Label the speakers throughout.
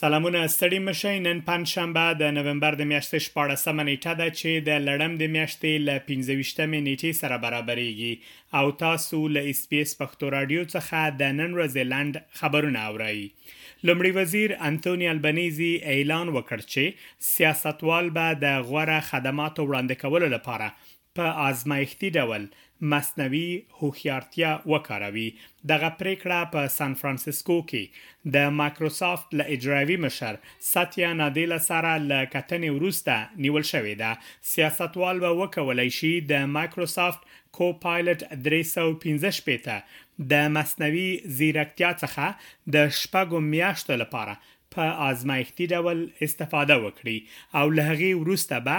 Speaker 1: سلامونه ستړي مشئ نن پنځشنبه د نومبر د میاشتې 14مه نیټه ده چې د لړم د میاشتې ل 15مې نیټې سره برابرېږي او تاسو له اس پی اس پښتو رادیو څخه د نن ورځې لند خبرونه اورئ لومړي وزیر انتوني البنيزي اعلان وکړ چې سیاستوال به د غوره خدماتو وړاندې کولو لپاره په آزمایښتي ډول مصنوي هوښیارتیا وکاروي دغه پریکړه په سان فرانسیسکو کې د مایکروسافت له اجرایوي مشر ساتیا نادیل سره له کتنې وروسته نیول شوې ده سیاستوال به وکولای شي د مایکروسافت کوپایلټ 315 شپېته د مصنوعي ځیرکتیا څخه د شپږو میاشتو لپاره په آزمایښتي ډول استفاده وکړي او له هغې وروسته به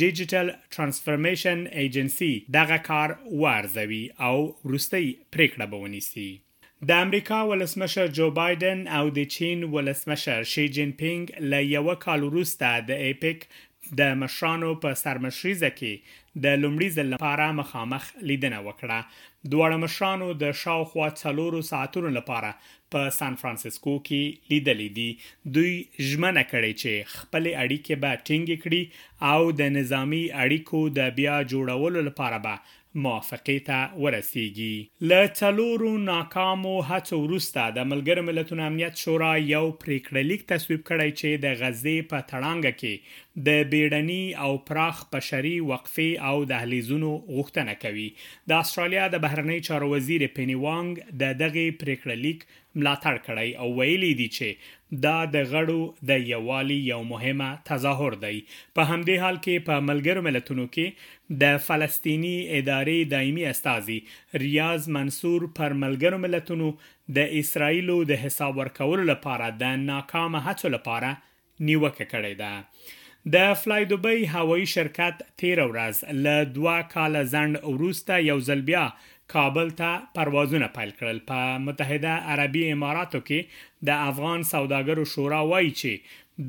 Speaker 1: ډیجیټل ترانسفورمیشن ایجنسي دغه کار وارزوي او وروستۍ پریکړه به ونیسي د امریکا ولسمشر جو بایډن او د چین ولسمشر شي جین پینګ له یو کال وروسته د ایپیک د مشرانو په سرمشریزه کې د لومړي ځل لپاره مخامخ لیدنه وکړه. دواړه مشرانو د شاوخوا څلورو ساعتونو لپاره په سان فرانسیسکو کې لیدلي دي. دوی ژمنه کړې چې خپلې اړیکې به ټینګې کړي او د نظامي اړیکو د بیا جوړولو لپاره به موافقې ته ورسېږي. له څلورو ناکامو هڅو وروسته د ملګرو ملتونو امنیت شورا یو پرېکړه لیک تصویب کړی چې د غزې په تړانګه کې د بېړني او پراخ بشري وقفې او دهلیزونو غوښتنه کوي. د اسټرالیا د بهرنیو چارو وزیرې پېني وانګ د دغې پرېکړه لیک ملاتړ کړی او ویلي یې دي چې دا د غړو د یووالي یو مهمه تظاهر دی. په همدې حال کې په ملګرو ملتونو کې د فلسطیني ادارې دایمي استازي ریاض منصور پر ملګرو ملتونو د اسراییلو د حساب ورکولو لپاره د ناکامه هڅو لپاره نیوکه کړې ده. د فلای دوبۍ هوایي شرکت تېره ورځ له دوه کاله ځنډ وروسته یو ځل بیا کابل ته پروازونه پیل کړل. په متحده عربي اماراتو کې د افغان سوداګرو شورا وایي چې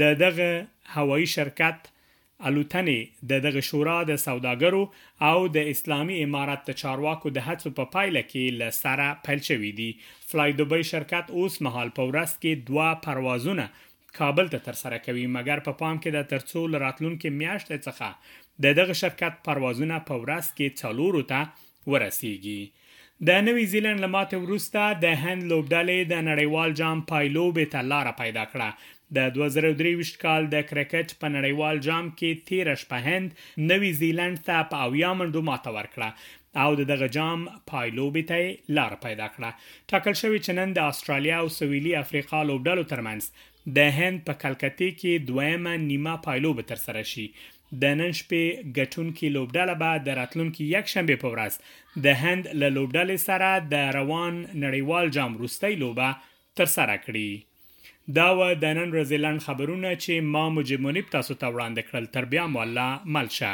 Speaker 1: د دغه هوایي شرکت الوتنې د دغه شورا د سوداګرو او د اسلامي امارت د چارواکو د هڅو په پایله کې له سره پیل شوې دي. فلای دوبۍ شرکت اوس مهال په ورځ کې دوه پروازونه کابل ته ترسره کوي، مګر په پام کې ده ترڅو له راتلونکې میاشتې څخه د دغه شرکت پروازونه په ورځ کې څلورو ته ورسېږي. د نوي زیلنډ له ماتې وروسته د هند لوبډلې د نړیوال جام پایلوبې ته لاره پیدا کړه. د دوه زره او درې ویشت کال د کرکټ په نړیوال جام کې تېره شپه هند نوي زیلنډ ته په اویا منډو ماته ورکړه او د دغه جام پایلوبې ته یې لاره پیدا کړه. ټاکل شوې چې نن د اسټرالیا او سویلي افریقا لوبډلو ترمنځ د هند په کلکتې کې دویمه نیمه پایلوبه ترسره شي د نن شپې ګټونکي لوبډله به د راتلونکي یکشنبې په ورځ د هند له لوبډلې سره د روان نړیوال جام وروستۍ لوبه ترسره کړي. دا و د نن ورځې لنډ خبرونه چې ما مجیب منیب تاسو ته وړاندې کړل تر بیا مو الله مل شه.